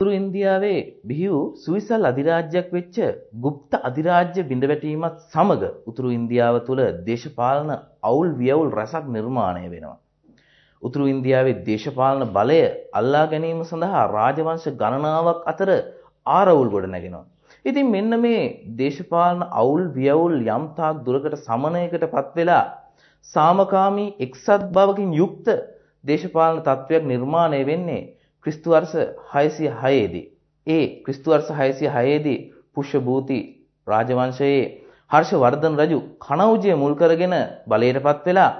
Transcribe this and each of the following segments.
උතුරු ඉන්දියාවේ බිහි වූ සුවිසල් අධිරාජ්‍යයක් වෙච්ච গুপ্ත අධිරාජ්‍ය බිඳවැටීමත් සමග උතුරු ඉන්දියාව තුළ දේශපාලන අවුල් වියවුල් රසක් නිර්මාණය වෙනවා. උතුරු ඉන්දියාවේ දේශපාලන බලය අල්ලා ගැනීම සඳහා රාජවංශ ගණනාවක් අතර ආරවුල් ගොඩ නැගෙනවා. ඉතින් මෙන්න මේ දේශපාලන අවුල් වියවුල් යම් තාක් දුරකට සමනයකටපත් වෙලා සාමකාමී එක්සත් බවකින් යුක්ත දේශපාලන තත්වයක් නිර්මාණය වෙන්නේ ක්‍රිස්තු වර්ෂ 606 දී. ඒ ක්‍රිස්තු වර්ෂ 606 දී පුෂ්‍යභූති රාජවංශයේ හර්ෂවර්ධන රජු කණෞජය මුල් කරගෙන බලයටපත් වෙලා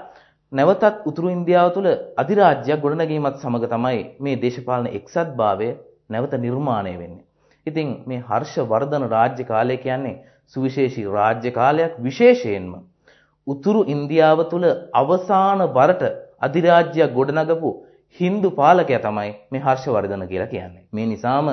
නැවතත් උතුරු ඉන්දියාව තුළ අධිරාජ්‍යයක් ගොඩනැගීමත් සමග තමයි මේ දේශපාලන එක්සත්භාවය නැවත නිර්මාණය වෙන්නේ. ඉතින් මේ හර්ෂවර්ධන රාජ්‍ය කාලය කියන්නේ සුවිශේෂී රාජ්‍ය කාලයක් විශේෂයෙන්ම උතුරු ඉන්දියාව තුළ අවසාන වරට අධිරාජ්‍යයක් ගොඩනගපු හින්දු පාලකයා තමයි මේ හර්ෂවර්ධන කියලා කියන්නේ. මේ නිසාම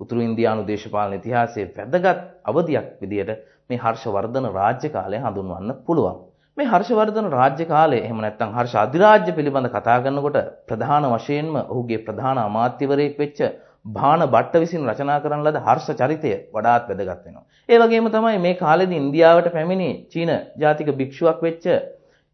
උතුරු ඉන්දියානු දේශපාලන ඉතිහාසයේ වැදගත් අවධියක් විදියට මේ හර්ෂවර්ධන රාජ්‍ය කාලය හඳුන්වන්න පුළුවන්. මේ හර්ෂවර්ධන රාජ්‍ය කාලය එහෙම නැත්නම් හර්ෂ අධිරාජ්‍ය පිළිබඳ කතා කරනකොට ප්‍රධාන වශයෙන්ම ඔහුගේ ප්‍රධාන අමාත්‍යවරයෙක් වෙච්ච භාන භට්ට විසින් රචනා කරන ලද හර්ෂ චරිතය වඩාත් වැදගත් වෙනවා. ඒ වගේම තමයි මේ කාලෙදී ඉන්දියාවට පැමිණි චීන ජාතික භික්ෂුවක් වෙච්ච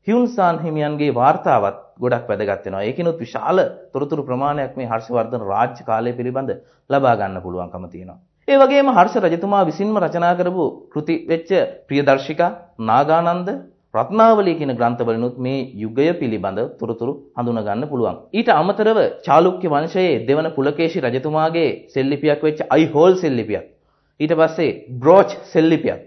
හියුන්සාන් හිමියන්ගේ වාර්තාවත් ගොඩක් වැදගත් වෙනවා. ඒකිනුත් විශාල තොරතුරු ප්‍රමාණයක් මේ හර්ෂවර්ධන රාජ්‍ය කාලය පිළිබඳ ලබා ගන්න පුළුවන්කම තියෙනවා. ඒ වගේම හර්ෂ රජතුමා විසින්ම රචනා කරපු කෘති වෙච්ච ප්‍රියදර්ශිකා, නාගානන්ද, රත්නාවලිය කියන ග්‍රන්ථවලිනුත් මේ යුගය පිළිබඳ තොරතුරු හඳුනා ගන්න පුළුවන්. ඊට අමතරව චාලුක්‍ය වංශයේ දෙවන පුලකේශි රජතුමාගේ සෙල්ලිපියක් වෙච්ච අයිහෝල් සෙල්ලිපියක්. ඊට පස්සේ බ්‍රෝච් සෙල්ලිපියත්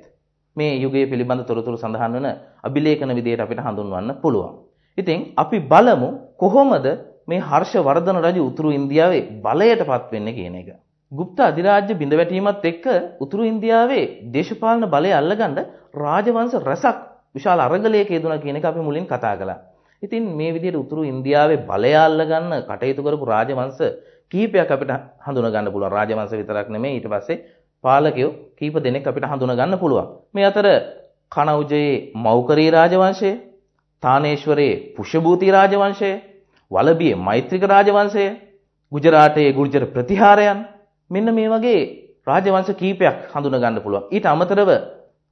මේ යුගය පිළිබඳ තොරතුරු සඳහන් වන අභිලේඛන විදියට අපිට හඳුන්වන්න පුළුවන්. ඉතින් අපි බලමු කොහොමද මේ හර්ෂවර්ධන රජු උතුරු ඉන්දියාවේ බලයටපත් වෙන්නේ කියන එක. ගුප්ත අධිරාජ්‍ය බිඳවැටීමත් එක්ක උතුරු ඉන්දියාවේ දේශපාලන බලය අල්ලගන්න රාජවංශ රසක් විශාල අරගලයක යෙදුණා කියන එක අපි මුලින් කතා කළා. ඉතින් මේ විදිහට උතුරු ඉන්දියාවේ බලය අල්ලගන්න කටයුතු කරපු රාජවංශ කීපයක් අපිට හඳුනා ගන්න පුළුවන්. රාජවංශ විතරක් නෙමෙයි ඊට පස්සේ පාලකයෝ කීප දෙනෙක් අපිට හඳුනා ගන්න පුළුවන්. මේ අතර කනෞජයේ මෞකරී රාජවංශය, තානේශ්වරයේ පුෂ්‍යභූති රාජවංශය, වලබියේ මෛත්‍රික රාජවංශය, ගුජරාටයේ ගුර්ජර ප්‍රතිහාරයන් මෙන්න මේ වගේ රාජවංශ කීපයක් හඳුනා ගන්න පුළුවන්. ඊට අමතරව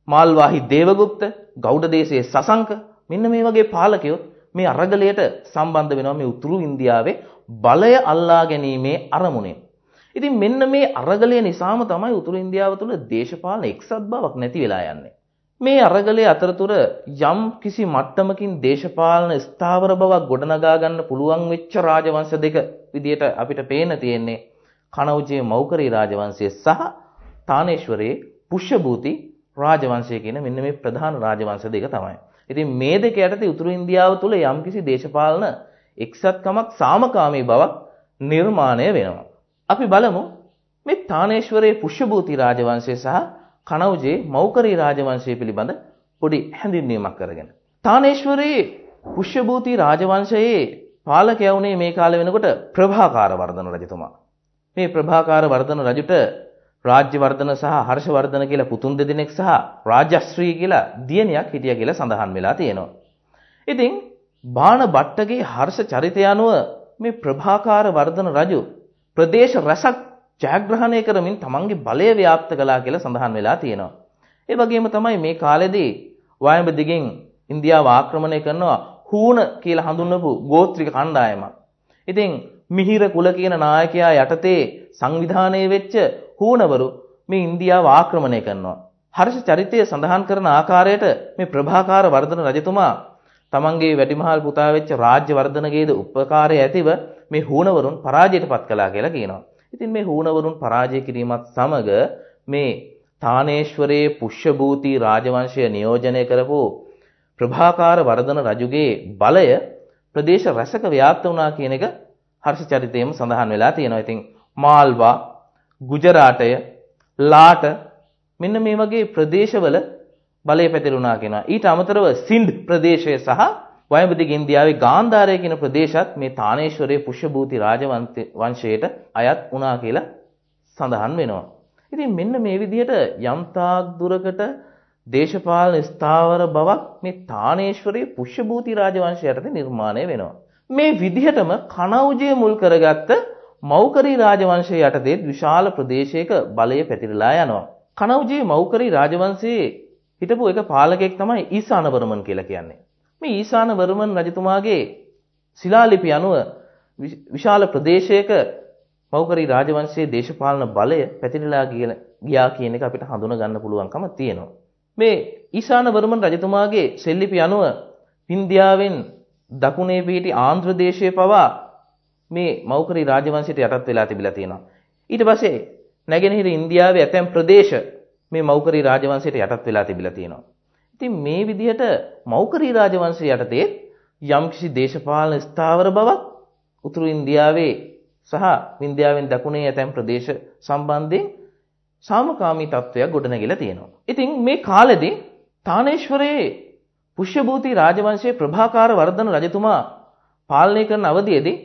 මාල්වාහි දේවගුප්ත, ගෞඩ දේශයේ සසංක මෙන්න මේ වගේ පාලකයෝ මේ අරගලයට සම්බන්ධ වෙනවා මේ උතුරු ඉන්දියාවේ බලය අල්ලා ගැනීමේ අරමුණෙන්. ඉතින් මෙන්න මේ අරගලය නිසාම තමයි උතුරු ඉන්දියාව තුළ දේශපාලන එක්සත් බවක් නැති වෙලා යන්නේ. මේ අරගලයේ අතරතුර යම් කිසි මට්ටමකින් දේශපාලන ස්ථාවර බවක් ගොඩනගා ගන්න පුළුවන් වෙච්ච රාජවංශ දෙක විදියට අපිට පේන තියෙන්නේ කනෞජයේ මෞකරී රාජවංශය සහ තානේශ්වරයේ පුෂ්‍යභූති රාජවංශය කියන මෙන්න මේ ප්‍රධාන රාජවංශ දෙක තමයි. ඉතින් මේ දෙක යටතේ උතුරු ඉන්දියාව තුළ යම්කිසි දේශපාලන එක්සත්කමක් සාමකාමී බවක් නිර්මාණය වෙනවා. අපි බලමු මේ තානේශ්වරයේ පුෂ්‍යභූති රාජවංශය සහ කනෞජේ මෞකරී රාජවංශය පිළිබඳ පොඩි හැඳින්වීමක් කරගෙන. තානේශ්වරයේ පුෂ්‍යභූති රාජවංශයේ පාලකයා වුණේ මේ කාලේ වෙනකොට ප්‍රභාකාර වර්ධන රජතුමා. මේ ප්‍රභාකාර වර්ධන රජුට රාජ්‍යවර්ධන සහ හර්ෂවර්ධන කියලා පුතුන් දෙදෙනෙක් සහ රාජශ්‍රී කියලා දියණියක් හිටියා කියලා සඳහන් වෙලා තියෙනවා. ඉතින් බාණ භට්ටගේ හර්ෂ චරිතය අනුව මේ ප්‍රභාකාර වර්ධන රජු ප්‍රදේශ රසක් ජයග්‍රහණය කරමින් තමන්ගේ බලය ව්‍යාප්ත කළා කියලා සඳහන් වෙලා තියෙනවා. ඒ වගේම තමයි මේ කාලෙදී වයඹ දිගෙන් ඉන්දියාව ආක්‍රමණය කරනවා හූන කියලා හඳුන්වපු ගෝත්‍රික කණ්ඩායමක්. ඉතින් මිහිර කුල කියන නායකයා යටතේ සංවිධානය වෙච්ච හූනවරු මේ ඉන්දියාව ආක්‍රමණය කරනවා. හර්ෂ චරිතය සඳහන් කරන ආකාරයට මේ ප්‍රභාකාර වර්ධන රජතුමා තමන්ගේ වැඩිමහල් පුතා වෙච්ච රාජ්‍ය වර්ධනගේද උපකාරය ඇතිව මේ හූනවරුන් පරාජයට පත් කළා කියලා කියනවා. ඉතින් මේ හූනවරුන් පරාජය කිරීමත් සමග මේ තානේශ්වරයේ පුෂ්‍යභූති රාජවංශය නියෝජනය කරපු ප්‍රභාකාර වර්ධන රජුගේ බලය ප්‍රදේශ රැසක ව්‍යාප්ත වුණා කියන එක හර්ෂ චරිතයේම සඳහන් වෙලා තියෙනවා. ඉතින් මාල්වා, ගුජරාටය, ලාට මෙන්න මේ වගේ ප්‍රදේශවල බලය පැතිරුණා කියනවා. ඊට අමතරව සින්ඩ් ප්‍රදේශය සහ වයඹදිග ඉන්දියාවේ ගාන්ධාරය කියන ප්‍රදේශත් මේ තානේශ්වරයේ පුෂ්‍යභූති රාජවංශයට අයත් වුණා කියලා සඳහන් වෙනවා. ඉතින් මෙන්න මේ විදිහට යම්තාක් දුරකට දේශපාලන ස්ථාවර බවක් මේ තානේශ්වරයේ පුෂ්‍යභූති රාජවංශය යටතේ නිර්මාණය වෙනවා. මේ විදිහටම කනෞජය මුල් කරගත්ත මෞකරී රාජවංශය යටතේ විශාල ප්‍රදේශයක බලය පැතිරලා යනවා. කනවුජේ මෞකරී රාජවංශයේ හිටපු එක පාලකෙක් තමයි ඊසානවර්මන් කියලා කියන්නේ. මේ ඊසානවර්මන් රජතුමාගේ ශිලාලිපි අනුව විශාල ප්‍රදේශයක මෞකරී රාජවංශයේ දේශපාලන බලය පැතිරලා ගියා කියන එක අපිට හඳුනා ගන්න පුළුවන්කම තියෙනවා. මේ ඊශානවර්මන් රජතුමාගේ සෙල්ලිපි අනුව ඉන්දියාවෙන් දකුණේ පිහිටි ආන්ධ්‍ර දේශයේ පවා මේ මෞකරී රාජවංශයට යටත් වෙලා තිබිලා තියෙනවා. ඊට පස්සේ නැගෙනහිර ඉන්දියාවේ ඇතැම් ප්‍රදේශ මේ මෞකරී රාජවංශයට යටත් වෙලා තිබිලා තියෙනවා. ඉතින් මේ විදිහට මෞකරී රාජවංශය යටතේ යම්කිසි දේශපාලන ස්ථාවර බවක් උතුරු ඉන්දියාවේ සහ ඉන්දියාවෙන් දකුණේ ඇතැම් ප්‍රදේශ සම්බන්ධයෙන් සාමකාමී තත්ත්වයක් ගොඩනැගිලා තියෙනවා. ඉතින් මේ කාලෙදී තානේශ්වරයේ පුෂ්‍යභූති රාජවංශයේ ප්‍රභාකාර වර්ධන රජතුමා පාලනය කරන අවධියේදී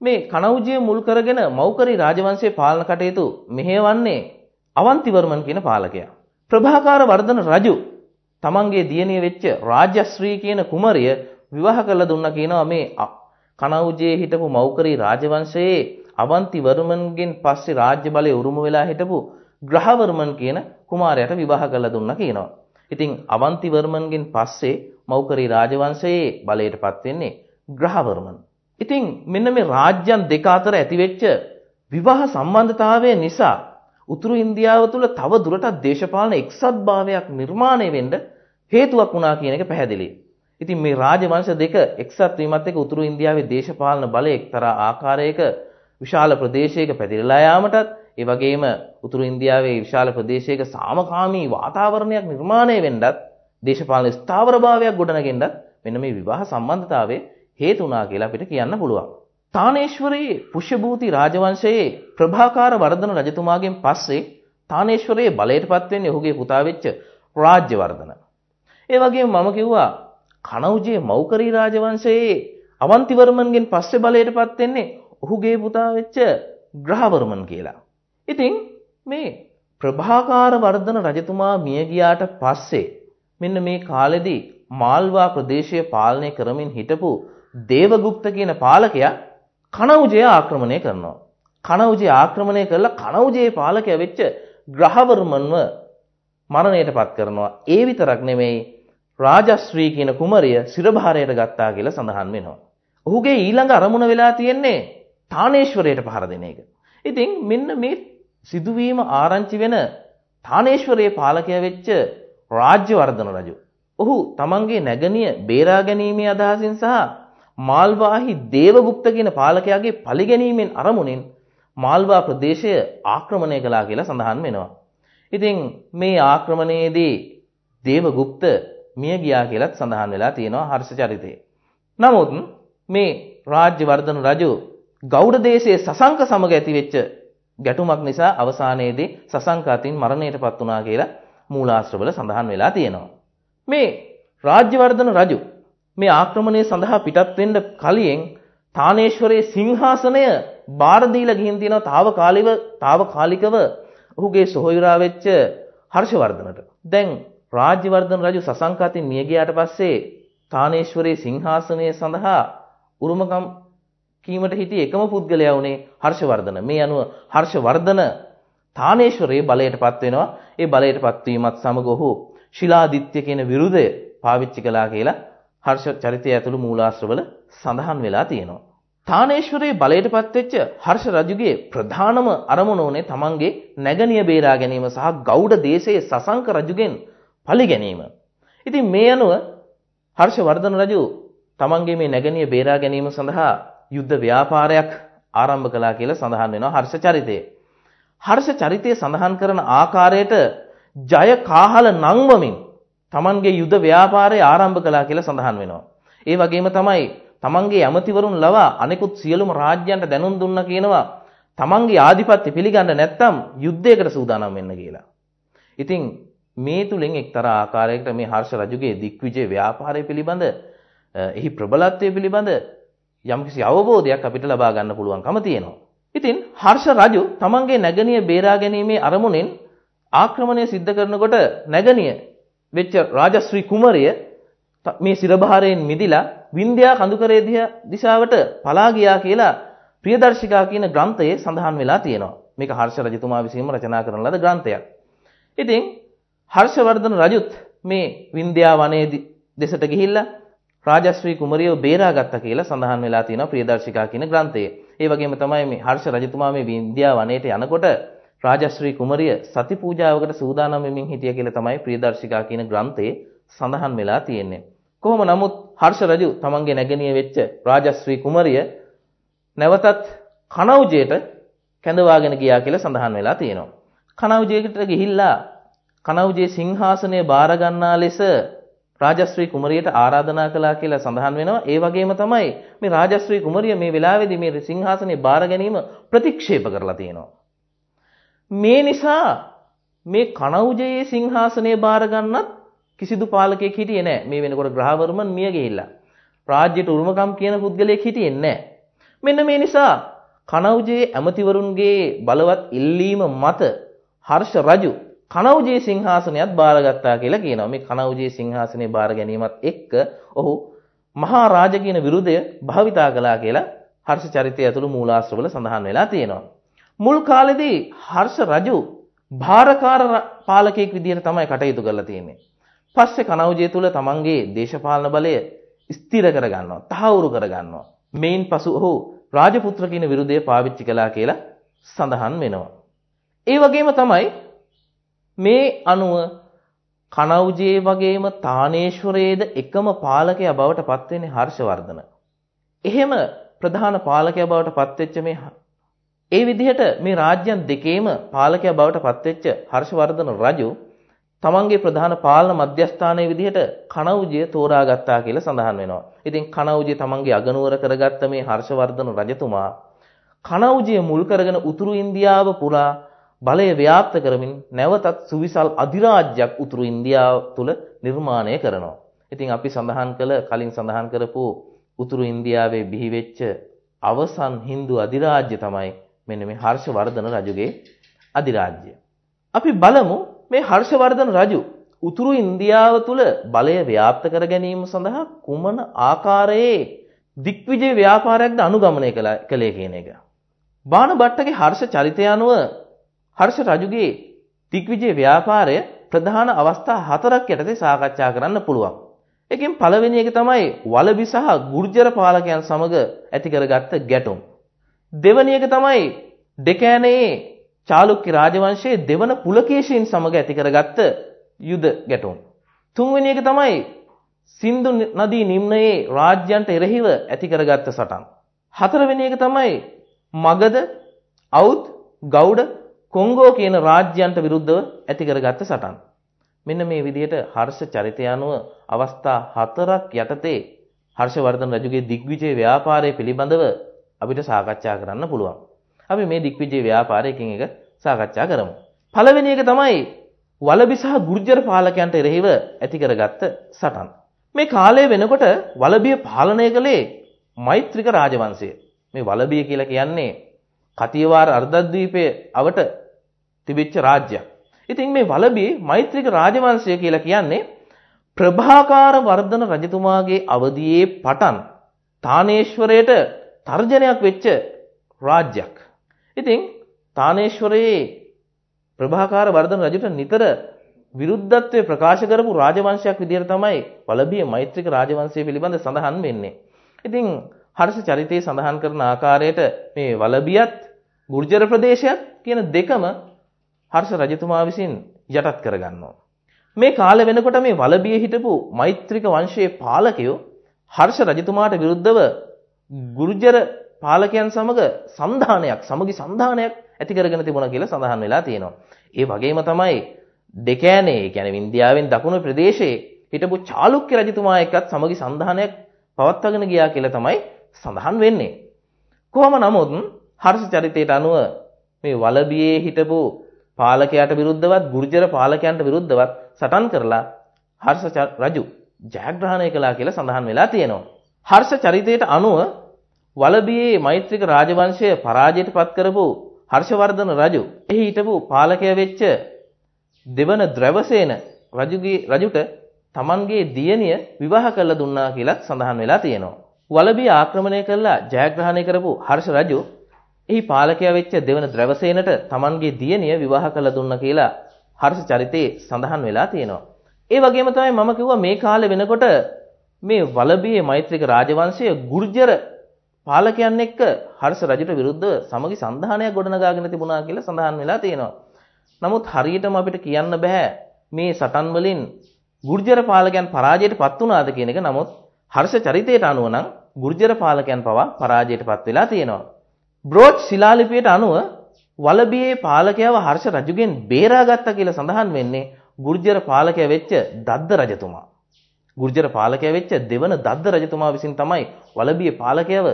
මේ කනෞජිය මුල් කරගෙන මෞකරි රාජවංශයේ පාලන කටයුතු මෙහෙවන්නේ අවන්තිවර්මන් කියන පාලකයා. ප්‍රභාකාර වර්ධන රජු තමන්ගේ දියණිය වෙච්ච රාජශ්‍රී කියන කුමරිය විවාහ කරලා දුන්නා කියනවා මේ කනෞජයේ හිටපු මෞකරි රාජවංශයේ අවන්තිවර්මන්ගෙන් පස්සේ රාජ්‍ය බලය උරුම වෙලා හිටපු ග්‍රහවර්මන් කියන කුමාරයාට විවාහ කරලා දුන්නා කියනවා. ඉතින් අවන්තිවර්මන්ගෙන් පස්සේ මෞකරි රාජවංශයේ බලයටපත් වෙන්නේ ග්‍රහවර්මන්. ඉතින් මෙන්න මේ රාජ්‍යයන් දෙක අතර ඇතිවෙච්ච විවාහ සම්බන්ධතාවය නිසා උතුරු ඉන්දියාව තුළ තව දුරටත් දේශපාලන එක්සත්භාවයක් නිර්මාණය වෙන්න හේතුවක් වුණා කියන එක පැහැදිලියි. ඉතින් මේ රාජවංශ දෙක එක්සත් වීමත් එක්ක උතුරු ඉන්දියාවේ දේශපාලන බලය එක්තරා ආකාරයක විශාල ප්‍රදේශයක පැතිරලා යාමටත් ඒ වගේම උතුරු ඉන්දියාවේ විශාල ප්‍රදේශයක සාමකාමී වාතාවරණයක් නිර්මාණය වෙන්නත් දේශපාලන ස්ථාවරභාවයක් ගොඩනගෙන්නත් මෙන්න මේ විවාහ සම්බන්ධතාවය හේතු වුණා කියලා අපිට කියන්න පුළුවන්. තානේශ්වරයේ පුෂ්‍යභූති රාජවංශයේ ප්‍රභාකාර වර්ධන රජතුමාගෙන් පස්සේ තානේශ්වරයේ බලයටපත් වෙන්නේ ඔහුගේ පුතා වෙච්ච රාජ්‍යවර්ධන. ඒ වගේම මම කිව්වා කනෞජයේ මෞකරී රාජවංශයේ අවන්තිවර්මන්ගෙන් පස්සේ බලයටපත් වෙන්නේ ඔහුගේ පුතා වෙච්ච ග්‍රහවර්මන් කියලා. ඉතින් මේ ප්‍රභාකාර වර්ධන රජතුමා මිය ගියාට පස්සේ මෙන්න මේ කාලෙදී මාල්වා ප්‍රදේශය පාලනය කරමින් හිටපු දේවගුප්ත කියන පාලකයා කනෞජය ආක්‍රමණය කරනවා. කනෞජය ආක්‍රමණය කරලා කනෞජයේ පාලකයා වෙච්ච ග්‍රහවර්මන්ව මරණයට පත් කරනවා. ඒ විතරක් නෙමෙයි රාජශ්‍රී කියන කුමරිය සිරභාරයට ගත්තා කියලා සඳහන් වෙනවා. ඔහුගේ ඊළඟ අරමුණ වෙලා තියෙන්නේ තානේශ්වරයට පහර දෙන එක. ඉතින් මෙන්න මේ සිදුවීම ආරංචි වෙන තානේශ්වරයේ පාලකයා වෙච්ච රාජ්‍යවර්ධන රජු. ඔහු තමන්ගේ නැගණිය බේරා ගැනීමේ අදහසින් සහ මාල්වාහි දේවගුප්ත කියන පාලකයාගේ පරිගැනීමෙන් අරමුණෙන් මාල්වා ප්‍රදේශය ආක්‍රමණය කළා කියලා සඳහන් වෙනවා. ඉතින් මේ ආක්‍රමණයේදී දේවගුප්ත මිය ගියා කියලත් සඳහන් වෙලා තියෙනවා හර්ෂ චරිතේ. නමුත් මේ රාජ්‍යවර්ධන රජු ගෞඩ දේශයේ සසංක සමග ඇතිවෙච්ච ගැටුමක් නිසා අවසානයේදී සසංක අතින් මරණයටපත් වුණා කියලා මූලාශ්‍රවල සඳහන් වෙලා තියෙනවා. මේ රාජ්‍යවර්ධන රජු මේ ආක්‍රමණය සඳහා පිටත් වෙන්න කලින් තානේශ්වරයේ සිංහාසනය බාර දීලා ගිහින් තියෙනවා తాවකාලිකව తాවකාලිකව ඔහුගේ සොහොයුරා වෙච්ච හර්ෂවර්ධනට. දැන් රාජ්‍යවර්ධන රජු සසංක අතින් මිය ගියාට පස්සේ තානේශ්වරයේ සිංහාසනය සඳහා උරුමකම් කීමට හිටිය එකම පුද්ගලයා වුණේ හර්ෂවර්ධන. මේ අනුව හර්ෂවර්ධන තානේශ්වරයේ බලයටපත් වෙනවා. ඒ බලයටපත් වීමත් සමග ඔහු ශිලාදිත්‍ය කියන විරුදය පාවිච්චි කළා කියලා හර්ෂ චරිතය ඇතුළු මූලාශ්‍රවල සඳහන් වෙලා තියෙනවා. තානේශ්වරයේ බලයටපත් වෙච්ච හර්ෂ රජුගේ ප්‍රධානම අරමුණ උනේ තමන්ගේ නැගණිය බේරා ගැනීම සහ ගෞඩ දේශයේ සසංක රජුගෙන් පලි ගැනීම. ඉතින් මේ අනුව හර්ෂවර්ධන රජු තමන්ගේ මේ නැගණිය බේරා ගැනීම සඳහා යුද්ධ ව්‍යාපාරයක් ආරම්භ කළා කියලා සඳහන් වෙනවා හර්ෂ චරිතයේ. හර්ෂ චරිතය සඳහන් කරන ආකාරයට ජය කාහල නංවමින් තමන්ගේ යුද්ධ ව්‍යාපාරය ආරම්භ කළා කියලා සඳහන් වෙනවා. ඒ වගේම තමයි තමන්ගේ ඇමතිවරුන් ලවා අනෙකුත් සියලුම රාජ්‍යයන්ට දැනුම් දුන්න කියනවා තමන්ගේ ආධිපත්‍ය පිළිගන්න නැත්නම් යුද්ධයකට සූදානම් වෙන්න කියලා. ඉතින් මේ තුලින් එක්තරා ආකාරයකට මේ හර්ෂ රජුගේ දික්විජය ව්‍යාපාරය පිළිබඳ එහි ප්‍රබලත්වය පිළිබඳ යම්කිසි අවබෝධයක් අපිට ලබා ගන්න පුළුවන්කම තියෙනවා. ඉතින් හර්ෂ රජු තමන්ගේ නැගණිය බේරා ගැනීමේ අරමුණෙන් ආක්‍රමණය සිද්ධ කරනකොට නැගණිය වෙච්ච රාජශ්‍රී කුමරිය මේ සිරභාරයෙන් මිදිලා වින්ධ්‍යා කඳුකරේ දිශාවට පලා ගියා කියලා ප්‍රියදර්ශිකා කියන ග්‍රන්ථයේ සඳහන් වෙලා තියෙනවා. මේක හර්ෂ රජතුමා විසින්ම රචනා කරන ලද ග්‍රන්ථයක්. ඉතින් හර්ෂවර්ධන රජුත් මේ වින්ද්‍යා වනයේ දෙසට ගිහිල්ලා රාජශ්‍රී කුමරියව බේරාගත්තා කියලා සඳහන් වෙලා තියෙනවා ප්‍රියදර්ශිකා කියන ග්‍රන්ථයේ. ඒ වගේම තමයි මේ හර්ෂ රජතුමා මේ වින්ද්‍යා වනයේට යනකොට රාජශ්‍රී කුමරිය සති පූජාවකට සූදානම් වෙමින් හිටිය කියලා තමයි ප්‍රියදර්ශිකා කියන ග්‍රන්ථයේ සඳහන් වෙලා තියෙන්නේ. කොහොම නමුත් හර්ෂ රජු තමන්ගේ නැගණිය වෙච්ච රාජශ්‍රී කුමරිය නැවතත් කනෞජයට කැඳවාගෙන ගියා කියලා සඳහන් වෙලා තියෙනවා. කනෞජයකට ගිහිල්ලා කනෞජයේ සිංහාසනය බාර ගන්නා ලෙස රාජශ්‍රී කුමරියට ආරාධනා කළා කියලා සඳහන් වෙනවා. ඒ වගේම තමයි මේ රාජශ්‍රී කුමරිය මේ වෙලාවේදී මේ සිංහාසනය බාර ගැනීම ප්‍රතික්ෂේප කරලා තියෙනවා. මේ නිසා මේ කණෞජයේ සිංහාසනය බාර ගන්නත් කිසිදු පාලකයෙක් හිටියේ නැහැ. මේ වෙනකොට ග්‍රහවර්මන් මිය ගිහිල්ලා. රාජ්‍යයට උරුමකම් කියන පුද්ගලයෙක් හිටියේ නැහැ. මෙන්න මේ නිසා කණෞජයේ ඇමතිවරුන්ගේ බලවත් ඉල්ලීම මත හර්ෂ රජු කනෞජේ සිංහාසනයත් බාරගත්තා කියලා කියනවා. මේ කනෞජේ සිංහාසනේ බාර ගැනීමත් එක්ක ඔහු මහා රාජ කියන විරුදය භාවිතා කළා කියලා හර්ෂ චරිතය ඇතුළු මූලාශ්‍රවල සඳහන් වෙලා තියෙනවා. මුල් කාලෙදී හර්ෂ රජු භාරකාර පාලකයෙක් විදිහට තමයි කටයුතු කරලා තියෙන්නේ. පස්සේ කනෞජය තුල තමන්ගේ දේශපාලන බලය ස්ථිර කරගන්නවා, තහවුරු කරගන්නවා. මේන් පසු ඔහු රාජපුත්‍ර කියන විරුදය පාවිච්චි කළා කියලා සඳහන් වෙනවා. ඒ වගේම තමයි මේ අනුව කනෞජේ වගේම තානේශ්වරයේද එකම පාලකයා බවට පත්වෙන්නේ හර්ෂවර්ධන. එහෙම ප්‍රධාන පාලකයා බවට පත්වෙච්ච මේ ඒ විදිහට මේ රාජ්‍යයන් දෙකේම පාලකයා බවට පත්වෙච්ච හර්ෂවර්ධන රජු තමන්ගේ ප්‍රධාන පාලන මධ්‍යස්ථානයේ විදිහට කනෞජය තෝරාගත්තා කියලා සඳහන් වෙනවා. ඉතින් කනෞජය තමන්ගේ අගනුවර කරගත්ත මේ හර්ෂවර්ධන රජතුමා කනෞජය මුල් කරගෙන උතුරු ඉන්දියාව පුරා බලය ව්‍යාප්ත කරමින් නැවතත් සුවිසල් අධිරාජ්‍යයක් උතුරු ඉන්දියාව තුළ නිර්මාණය කරනවා. ඉතින් අපි සඳහන් කළ කලින් සඳහන් කරපු උතුරු ඉන්දියාවේ බිහි වෙච්ච අවසන් Hindu අධිරාජ්‍ය තමයි මෙන්න මේ හර්ෂවර්ධන රජුගේ අධිරාජ්‍යය. අපි බලමු මේ හර්ෂවර්ධන රජු උතුරු ඉන්දියාව තුළ බලය ව්‍යාප්ත කර ගැනීම සඳහා කුමන ආකාරයේ දික්විජය ව්‍යාපාරයක්ද අනුගමනය කළේ කියන එක. බාන භට්ටගේ හර්ෂ චරිතය අනුව හර්ෂ රජුගේ දිග්විජය ව්‍යාපාරය ප්‍රධාන අවස්ථා හතරක් යටතේ සාකච්ඡා කරන්න පුළුවන්. එකෙන් පළවෙනි එක තමයි වලබි සහ ගුර්ජර පාලකයන් සමග ඇති කරගත්ත ගැටුම්. දෙවැනි එක තමයි ඩෙකෑනයේ චාලුක්‍ය රාජවංශයේ දෙවන පුලකේශීන් සමග ඇති කරගත්ත යුද ගැටුම්. තුන්වෙනි එක තමයි සින්දු නදී නිම්නයේ රාජ්‍යයන්ට එරෙහිව ඇති කරගත්ත සටන්. හතරවෙනි එක තමයි මගධ, අවුත්, ගෞඩ කොංගෝ කියන රාජ්‍යයන්ට විරුද්ධව ඇති කරගත්ත සටන්. මෙන්න මේ විදිහට හර්ෂ චරිතය අනුව අවස්ථා හතරක් යටතේ හර්ෂවර්ධන රජුගේ දිග්විජය ව්‍යාපාරය පිළිබඳව අපිට සාකච්ඡා කරන්න පුළුවන්. අපි මේ දිග්විජය ව්‍යාපාරයකින් එක සාකච්ඡා කරමු. පළවෙනි එක තමයි වලබි සහ ගුර්ජර පාලකයන්ට එරෙහිව ඇති කරගත්ත සටන්. මේ කාලය වෙනකොට වලබිය පාලනය කළේ මෛත්‍රික රාජවංශය. මේ වලබිය කියලා කියන්නේ කතියවාර අර්ධද්වීපයේ අවට තිබිච්ච රාජ්‍යයක්. ඉතින් මේ වලබී මෛත්‍රික රාජවංශය කියලා කියන්නේ ප්‍රභාකාර වර්ධන රජතුමාගේ අවදියේ පටන් තානේශ්වරයට තර්ජනයක් වෙච්ච රාජ්‍යයක්. ඉතින් තානේශ්වරයේ ප්‍රභාකාර වර්ධන රජුට නිතර විරුද්ධත්වය ප්‍රකාශ කරපු රාජවංශයක් විදිහට තමයි වලබිය මෛත්‍රික රාජවංශය පිළිබඳ සඳහන් වෙන්නේ. ඉතින් හර්ෂ චරිතයේ සඳහන් කරන ආකාරයට මේ වලබියත් ගුර්ජර ප්‍රදේශයත් කියන දෙකම හර්ෂ රජතුමා විසින් යටත් කරගන්නවා. මේ කාලෙ වෙනකොට මේ වලබියේ හිටපු මෛත්‍රික වංශයේ පාලකයෝ හර්ෂ රජතුමාට විරුද්ධව ගුර්ජර පාලකයන් සමග සන්ධානයක් සමගි සන්ධානයක් ඇති කරගෙන තිබුණා කියලා සඳහන් වෙලා තියෙනවා. ඒ වගේම තමයි ඩෙකෑනේ කියන්නේ ඉන්දියාවෙන් දකුණු ප්‍රදේශයේ හිටපු චාලුක්‍ය රජතුමා එක්කත් සමගි සන්ධානයක් පවත්වාගෙන ගියා කියලා තමයි සඳහන් වෙන්නේ. කොහොම නමුත් හර්ෂ චරිතයට අනුව මේ වලබියේ හිටපු පාලකයාට විරුද්ධවත් ගුර්ජර පාලකයන්ට විරුද්ධවත් සටන් කරලා හර්ෂ රජු ජයග්‍රහණය කළා කියලා සඳහන් වෙලා තියෙනවා. හර්ෂ චරිතයට අනුව වලබියේ මෛත්‍රික රාජවංශය පරාජයට පත් කරපු හර්ෂවර්ධන රජු එහි හිටපු පාලකය වෙච්ච දෙවන ද්‍රවසේන රජුගේ රජුට තමන්ගේ දියණිය විවාහ කරලා දුන්නා කියලා සඳහන් වෙලා තියෙනවා. වලබිය ආක්‍රමණය කරලා ජයග්‍රහණය කරපු හර්ෂ රජු එහි පාලකයා වෙච්ච දෙවන ද්‍රවසේනට Tamanගේ දියණිය විවාහ කළ දුන්න කියලා හර්ෂ චරිතේ සඳහන් වෙලා තියෙනවා. ඒ වගේම තමයි මම කිව්වා මේ කාලේ වෙනකොට මේ වලබියේ මෛත්‍රික රාජවංශය ගුර්ජර පාලකයන් එක්ක හර්ෂ රජුට විරුද්ධව සමගි සන්ධානයක් ගොඩනගාගෙන තිබුණා කියලා සඳහන් වෙලා තියෙනවා. නමුත් හරියටම අපිට කියන්න බෑ මේ සටන් වලින් ගුර්ජර පාලකයන් පරාජයට පත් වුණාද කියන එක. නමුත් හර්ෂ චරිතයට අනුව නම් ගුර්ජර පාලකයන් පවා පරාජයට පත් වෙලා තියෙනවා. බ්‍රෝච් ශිලාලිපියට අනුව වලබියේ පාලකයව හර්ෂ රජුගෙන් බේරාගත්තා කියලා සඳහන් වෙන්නේ ගුර්ජර පාලකයා වෙච්ච දද්ද රජතුමා. ගුර්ජර පාලකයා වෙච්ච දෙවන දද්ද රජතුමා විසින් තමයි වලබියේ පාලකයව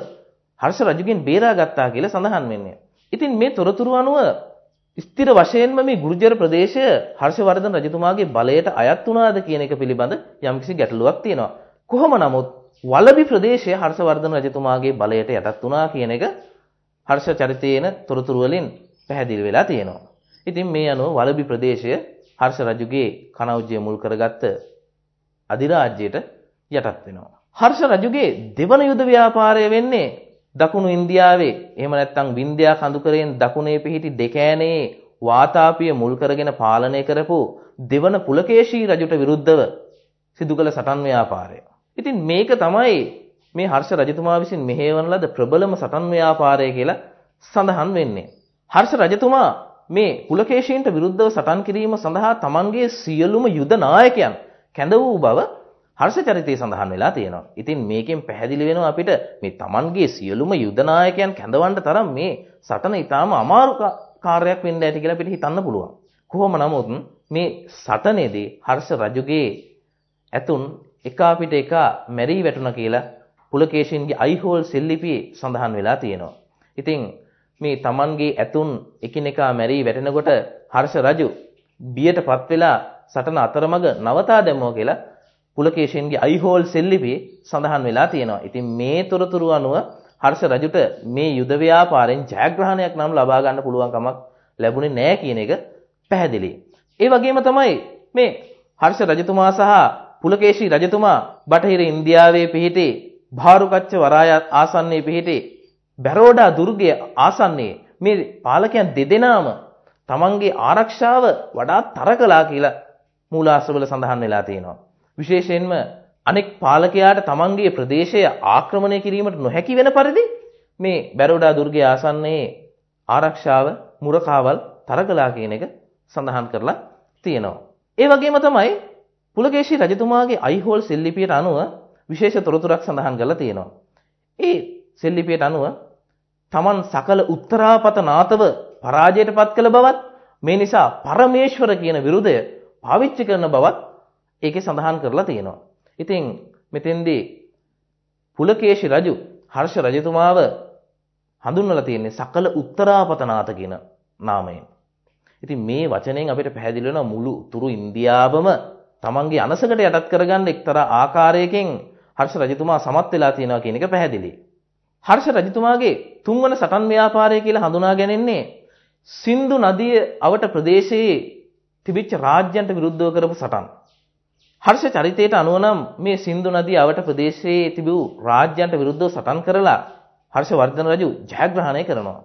හර්ෂ රජුගෙන් බේරාගත්තා කියලා සඳහන් වෙන්නේ. ඉතින් මේ තොරතුරු අනුව ස්ථිර වශයෙන්ම මේ ගුර්ජර ප්‍රදේශය හර්ෂවර්ධන රජතුමාගේ බලයට අයත් වුණාද කියන එක පිළිබඳ යම්කිසි ගැටලුවක් තියෙනවා. කොහොම නමුත් වලබි ප්‍රදේශය හර්ෂවර්ධන රජතුමාගේ බලයට යටත් වුණා කියන එක හර්ෂ චරිතයේන තොරතුරු වලින් පැහැදිලි වෙලා තියෙනවා. ඉතින් මේ අනුව වලබි ප්‍රදේශය හර්ෂ රජුගේ කනෞජ්‍ය මුල් කරගත්ත අධිරාජ්‍යයට යටත් වෙනවා. හර්ෂ රජුගේ දෙවන යුද ව්‍යාපාරය වෙන්නේ දකුණු ඉන්දියාවේ එහෙම නැත්නම් වින්ධ්‍යා කඳුකරයෙන් දකුණේ පිහිටි දෙකෑනේ වාතාපිය මුල් කරගෙන පාලනය කරපු දෙවන පුලකේශී රජුට විරුද්ධව සිදු කළ සටන් ව්‍යාපාරය. ඉතින් මේක තමයි මේ හර්ෂ රජතුමා විසින් මෙහෙයවන ලද ප්‍රබලම සටන් ව්‍යාපාරය කියලා සඳහන් වෙන්නේ. හර්ෂ රජතුමා මේ පුලකේශීන්ට විරුද්ධව සටන් කිරීම සඳහා තමන්ගේ සියලුම යුද නායකයන් කැඳ වූ බව හර්ෂ චරිතයේ සඳහන් වෙලා තියෙනවා. ඉතින් මේකෙන් පැහැදිලි වෙනවා අපිට මේ තමන්ගේ සියලුම යුද නායකයන් කැඳවන්න තරම් මේ සටන ඊටාම අමාරු කාර්යයක් වෙන්න ඇති කියලා අපිට හිතන්න පුළුවන්. කොහොම නමුත් මේ සටනේදී හර්ෂ රජුගේ ඇතුන් එකා පිට එකා මැරී වැටුණා කියලා පුලකේශින්ගේ අයිහෝල් සෙල්ලිපියේ සඳහන් වෙලා තියෙනවා. ඉතින් මේ Tamanගේ ඇතුන් එකිනෙකා මැරී වැටෙනකොට හර්ෂ රජු බියටපත් වෙලා සටන අතරමඟ නවතා දැම්මෝ කියලා පුලකේශින්ගේ අයිහෝල් සෙල්ලිපියේ සඳහන් වෙලා තියෙනවා. ඉතින් මේ තොරතුරු අනුව හර්ෂ රජුට මේ යුද ව්‍යාපාරෙන් ජයග්‍රහණයක් නම් ලබා ගන්න පුළුවන් කමක් ලැබුණේ නැහැ කියන එක පැහැදිලි. ඒ වගේම තමයි මේ හර්ෂ රජතුමා සහ පුලකේශී රජතුමා බටහිර ඉන්දියාවේ පිහිටි භාරුකච්ච වරාය ආසන්නයේ පිහිටි බැරෝඩා දුර්ගය ආසන්නයේ මේ පාලකයන් දෙදෙනාම තමන්ගේ ආරක්ෂාව වඩාත් තර කළා කියලා මූලාශ්‍රවල සඳහන් වෙලා තියෙනවා. විශේෂයෙන්ම අනෙක් පාලකයාට තමන්ගේ ප්‍රදේශය ආක්‍රමණය කිරීමට නොහැකි වෙන පරිදි මේ බැරෝඩා දුර්ගයේ ආසන්නයේ ආරක්ෂාව මුරකාවල් තර කළා කියන එක සඳහන් කරලා තියෙනවා. ඒ වගේම තමයි පුලකේශී රජතුමාගේ අයිහෝල් සෙල්ලිපියට අනුව විශේෂ තොරතුරක් සඳහන් කරලා තියෙනවා. ඒ සෙල්ලිපියට අනුව තමන් සකල උත්තරාපත නාතව පරාජයට පත් කළ බවත් මේ නිසා පරමේශ්වර කියන විරුදය පාවිච්චි කරන බවත් ඒකේ සඳහන් කරලා තියෙනවා. ඉතින් මෙතෙන්දී පුලකේශි රජු හර්ෂ රජතුමාව හඳුන්වලා තියෙන්නේ සකල උත්තරාපතනාත කියන නාමයෙන්. ඉතින් මේ වචනයෙන් අපිට පැහැදිලි වෙනවා මුළු උතුරු ඉන්දියාවම තමන්ගේ අනසකට යටත් කරගන්න එක්තරා ආකාරයකින් හර්ෂ රජතුමා සමත් වෙලා තියෙනවා කියන එක පැහැදිලි. හර්ෂ රජතුමාගේ තුන්වන සටන් ව්‍යාපාරය කියලා හඳුනා ගැනෙන්නේ සින්දු නදිය අවට ප්‍රදේශයේ තිබිච්ච රාජ්‍යන්ට විරුද්ධව කරපු සටන්. හර්ෂ චරිතයට අනුව නම් මේ සින්දු නදිය අවට ප්‍රදේශයේ තිබූ රාජ්‍යන්ට විරුද්ධව සටන් කරලා හර්ෂවර්ධන රජු ජයග්‍රහණය කරනවා.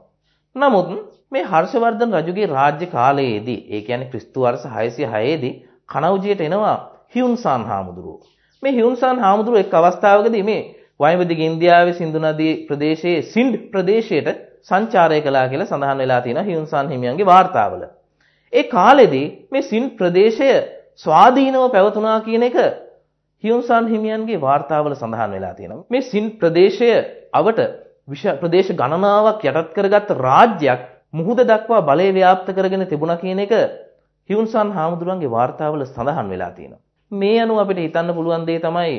නමුත් මේ හර්ෂවර්ධන රජුගේ රාජ්‍ය කාලයේදී ඒ කියන්නේ ක්‍රිස්තු වර්ෂ 606 දී කනවුජියට එනවා හියුන්සාන් හාමුදුරුවෝ. මේ හියුන්සාන් හාමුදුරුවෝ එක් අවස්ථාවකදී මේ වයිමදිග ඉන්දියාවේ සින්දු නදී ප්‍රදේශයේ සින්ඩ් ප්‍රදේශයට සංචාරය කළා කියලා සඳහන් වෙලා තියෙනවා හියුන්සාන් හිමියන්ගේ වාර්තාවල. ඒ කාලෙදී මේ සින්ඩ් ප්‍රදේශය ස්වාධීනව පැවතුනා කියන එක හියුන්සාන් හිමියන්ගේ වාර්තාවල සඳහන් වෙලා තියෙනවා. මේ සින්ඩ් ප්‍රදේශය අවට ප්‍රදේශ ගණනාවක් යටත් කරගත් රාජ්‍යයක් මුහුද දක්වා බලය ව්‍යාප්ත කරගෙන තිබුණා කියන එක හියුන්සන් හාමුදුරුවන්ගේ වාර්තාවල සඳහන් වෙලා තියෙනවා. මේ අනුව අපිට හිතන්න පුළුවන් දේ තමයි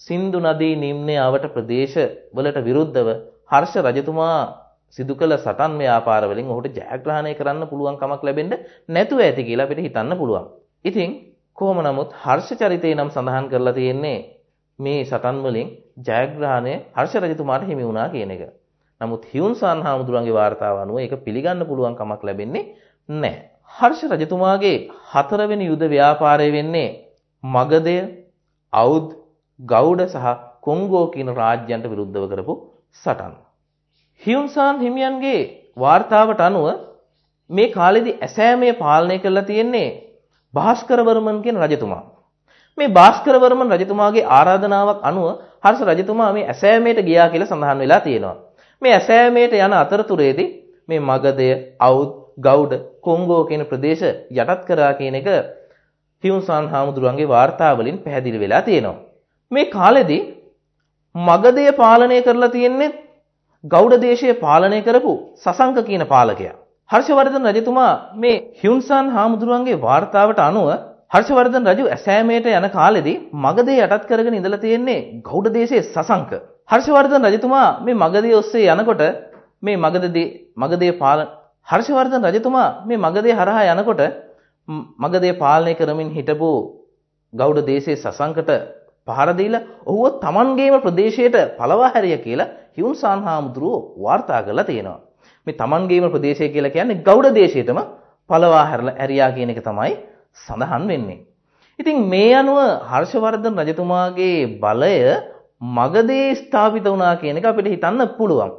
සින්දු නදී නිම්නයේ අවට ප්‍රදේශ වලට විරුද්ධව හර්ෂ රජතුමා සිදු කළ සටන් ව්‍යාපාර වලින් ඔහුට ජයග්‍රහණය කරන්න පුළුවන් කමක් ලැබෙන්න නැතුව ඇති කියලා අපිට හිතන්න පුළුවන්. ඉතින් කොහොම නමුත් හර්ෂ චරිතේ නම් සඳහන් කරලා තියෙන්නේ මේ සටන් වලින් ජයග්‍රහණය හර්ෂ රජතුමාට හිමි වුණා කියන එක. නමුත් හියුන්සන් හාමුදුරුවන්ගේ වාර්තාව අනුව ඒක පිළිගන්න පුළුවන් කමක් ලැබෙන්නේ නැහැ. හර්ෂ රජතුමාගේ හතරවෙනි යුද ව්‍යාපාරය වෙන්නේ මගධය, අවුද්, ගෞඩ සහ කොංගෝ කියන රාජ්‍යයන්ට විරුද්ධව කරපු සටන්. හියුන්සාන් හිමියන්ගේ වාර්තාවට අනුව මේ කාලෙදි ඇසෑමේ පාලනය කරලා තියෙන්නේ භාස්කරවර්මන් කියන රජතුමා. මේ භාස්කරවර්මන් රජතුමාගේ ආරාධනාවක් අනුව හර්ෂ රජතුමා මේ ඇසෑමේට ගියා කියලා සඳහන් වෙලා තියෙනවා. මේ ඇසෑමේට යන අතරතුරේදී මේ මගධය, අවුත්, ගෞඩ, කොංගෝ කියන ප්‍රදේශ යටත් කරා කියන එක හියුන්සාන් හාමුදුරුවන්ගේ වාර්තාවලින් පැහැදිලි වෙලා තියෙනවා. මේ කාලෙදී මගධය පාලනය කරලා තියෙන්නේ ගෞඩ දේශය පාලනය කරපු සසංක කියන පාලකයා. හර්ෂවර්ධන රජතුමා මේ හියුන්සාන් හාමුදුරුවන්ගේ වාර්තාවට අනුව හර්ෂවර්ධන රජු ඇසෑමේට යන කාලෙදී මගධය යටත් කරගෙන ඉඳලා තියෙන්නේ ගෞඩ දේශයේ සසංක. හර්ෂවර්ධන රජතුමා මේ මගධය ඔස්සේ යනකොට මේ මගධදී මගධය පාලන හර්ෂවර්ධන රජතුමා මේ මගධය හරහා යනකොට මගධය පාලනය කරමින් හිටපු ගෞඩ දේශයේ සසංකට පහර දීලා ඔහුව තමන්ගේම ප්‍රදේශයට පළවා හැරිය කියලා හියුන්සාන් හාමුදුරුවෝ වාර්තා කරලා තියෙනවා. මේ තමන්ගේම ප්‍රදේශය කියලා කියන්නේ ගෞඩ දේශයටම පළවා හැරියා කියන එක තමයි සඳහන් වෙන්නේ. ඉතින් මේ අනුව හර්ෂවර්ධන රජතුමාගේ බලය මගධේ ස්ථාපිත වුණා කියන එක අපිට හිතන්න පුළුවන්.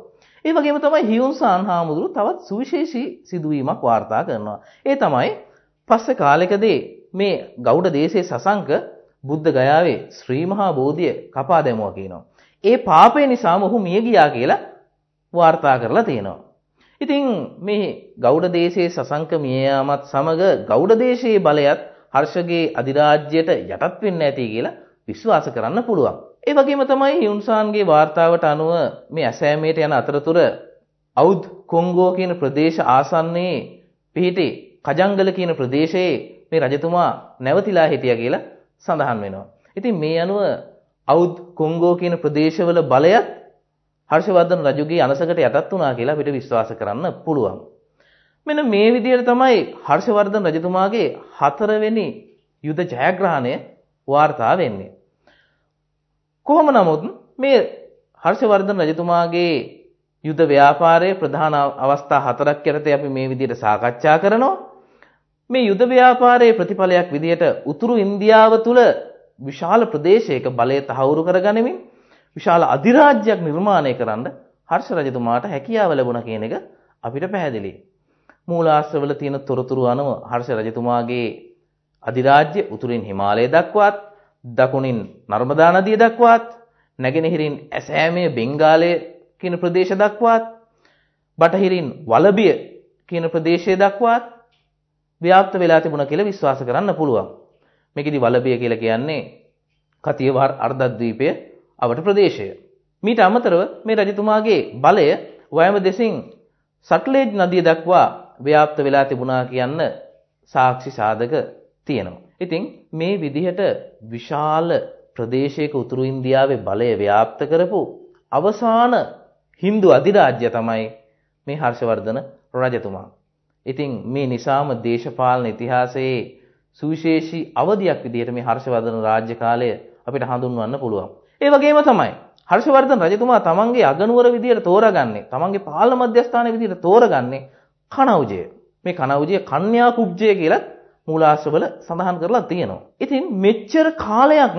ඒ වගේම තමයි හියුන්සාන් හාමුදුරුවෝ තවත් සුවිශේෂී සිදුවීමක් වාර්තා කරනවා. ඒ තමයි පස්සේ කාලෙකදී මේ ගෞඩ දේශයේ සසංක බුද්ධ ගයාවේ ශ්‍රී මහා බෝධිය කපා දැමුවා කියනවා. ඒ පාපය නිසාම ඔහු මිය ගියා කියලා වාර්තා කරලා තියෙනවා. ඉතින් මේ ගෞඩ දේශයේ සසංක මිය යාමත් සමග ගෞඩ දේශයේ බලයත් හර්ෂගේ අධිරාජ්‍යයට යටත් වෙන්න ඇති කියලා විශ්වාස කරන්න පුළුවන්. ඒ වගේම තමයි යුන්සාන්ගේ වාර්තාවට අනුව මේ ඇසෑමේට යන අතරතුර අවුද් කොංගෝ කියන ප්‍රදේශ ආසන්නයේ පිහිටි කජංගල කියන ප්‍රදේශයේ මේ රජතුමා නැවතිලා හිටියා කියලා සඳහන් වෙනවා. ඉතින් මේ අනුව අවුද් කොංගෝ කියන ප්‍රදේශවල බලයත් හර්ෂවර්ධන රජුගේ අනසකට යටත් වුණා කියලා අපිට විශ්වාස කරන්න පුළුවන්. මෙන්න මේ විදිහට තමයි හර්ෂවර්ධන රජතුමාගේ හතරවෙනි යුද ජයග්‍රහණය වාර්තා වෙන්නේ. කොහොම නමුත් මේ හර්ෂවර්ධන රජතුමාගේ යුද ව්‍යාපාරයේ ප්‍රධාන අවස්ථා හතරක් යටතේ අපි මේ විදිහට සාකච්ඡා කරනවා. මේ යුද ව්‍යාපාරයේ ප්‍රතිඵලයක් විදිහට උතුරු ඉන්දියාව තුල විශාල ප්‍රදේශයක බලය තහවුරු කරගනිමින් විශාල අධිරාජ්‍යයක් නිර්මාණය කරන්න හර්ෂ රජතුමාට හැකියාව ලැබුණා කියන එක අපිට පැහැදිලියි. මූලාශ්‍රවල තියෙන තොරතුරු අනුව හර්ෂ රජතුමාගේ අධිරාජ්‍ය උතුරින් හිමාලය දක්වාත් දකුණින් නර්මදා නදිය දක්වාත් නැගෙනහිරින් ඇසෑමේ බෙන්ගාලය කියන ප්‍රදේශ දක්වාත් බටහිරින් වලබිය කියන ප්‍රදේශය දක්වාත් ව්‍යාප්ත වෙලා තිබුණා කියලා විශ්වාස කරන්න පුළුවන්. මේකෙදි වලබිය කියලා කියන්නේ කතියවහර් අර්ධද්වීපය අවට ප්‍රදේශය. මීට අමතරව මේ රජතුමාගේ බලය වයම දෙසින් සට්ලේජ් නදිය දක්වා ව්‍යාප්ත වෙලා තිබුණා කියන්න සාක්ෂි සාධක තියෙනවා. ඉතින් මේ විදිහට විශාල ප්‍රදේශයක උතුරු ඉන්දියාවේ බලය ව්‍යාප්ත කරපු අවසාන Hindu අධිරාජ්‍ය තමයි මේ හර්ෂවර්ධන රජතුමා. ඉතින් මේ නිසාම දේශපාලන ඉතිහාසයේ සුවිශේෂී අවධියක් විදිහට මේ හර්ෂවර්ධන රාජ්‍ය කාලය අපිට හඳුන්වන්න පුළුවන්. ඒ වගේම තමයි හර්ෂවර්ධන රජතුමා තමන්ගේ අගනුවර විදියට තෝරගන්නේ තමන්ගේ පාලන මධ්‍යස්ථානයේ විදියට තෝරගන්නේ කනෞජය. මේ කනෞජය කන්‍යා කුබ්ජය කියලා මූලාශ්‍රවල සඳහන් කරලා තියෙනවා. ඉතින් මෙච්චර කාලයක්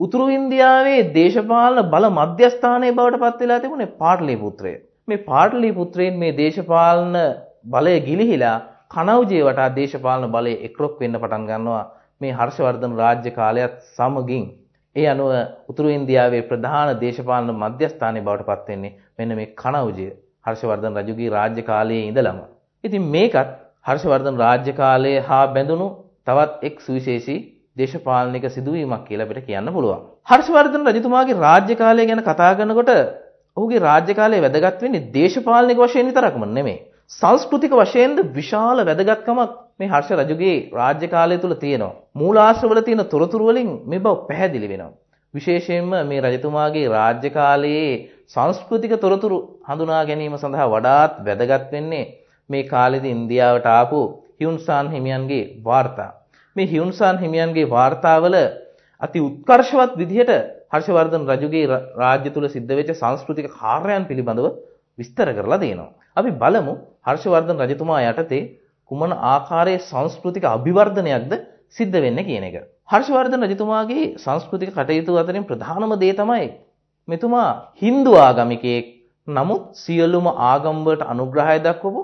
උතුරු ඉන්දියාවේ දේශපාලන බල මධ්‍යස්ථානයේ බවට පත් වෙලා තිබුණේ පාටලිපුත්‍රය. මේ පාටලිපුත්‍රයන් මේ දේශපාලන බලය ගිලිහිලා කනෞජය වටා දේශපාලන බලය එක්රොක් වෙන්න පටන් ගන්නවා මේ හර්ෂවර්ධන රාජ්‍ය කාලයත් සමගින්. ඒ අනුව උතුරු ඉන්දියාවේ ප්‍රධාන දේශපාලන මධ්‍යස්ථානයේ බවට පත් වෙන්නේ මෙන්න මේ කනෞජය හර්ෂවර්ධන රජුගේ රාජ්‍ය කාලයේ ඉඳලම. ඉතින් මේකත් හර්ෂවර්ධන රාජ්‍ය කාලයේ හා බැඳුණු තවත් එක් සුවිශේෂී දේශපාලනික සිදුවීමක් කියලා අපිට කියන්න පුළුවන්. හර්ෂවර්ධන රජතුමාගේ රාජ්‍ය කාලය ගැන කතා කරනකොට ඔහුගේ රාජ්‍ය කාලය වැදගත් වෙන්නේ දේශපාලනික වශයෙන් විතරක්ම නෙමෙයි. සංස්කෘතික වශයෙන්ද විශාල වැදගත්කමක් මේ හර්ෂ රජුගේ රාජ්‍ය කාලය තුල තියෙනවා. මූලාශ්‍රවල තියෙන තොරතුරු වලින් මේ බව පැහැදිලි වෙනවා. විශේෂයෙන්ම මේ රජතුමාගේ රාජ්‍ය කාලයේ සංස්කෘතික තොරතුරු හඳුනා ගැනීම සඳහා වඩාත් වැදගත් වෙන්නේ මේ කාලෙදී ඉන්දියාවට ආපු හියුන්සාන් හිමියන්ගේ වාර්තා. මේ හියුන්සාන් හිමියන්ගේ වාර්තාවල අති උත්කර්ෂවත් විදිහට හර්ෂවර්ධන රජුගේ රාජ්‍ය තුල සිද්ධ වෙච්ච සංස්කෘතික කාර්යයන් පිළිබඳව විස්තර කරලා තියෙනවා. අපි බලමු හර්ෂවර්ධන රජතුමා යටතේ කුමන ආකාරයේ සංස්කෘතික අභිවර්ධනයක්ද සිද්ධ වෙන්නේ කියන එක. හර්ෂවර්ධන රජතුමාගේ සංස්කෘතික කටයුතු අතරින් ප්‍රධානම දේ තමයි මෙතුමා Hindu ආගමිකයෙක් නමුත් සියලුම ආගම් වලට අනුග්‍රහය දක්වපු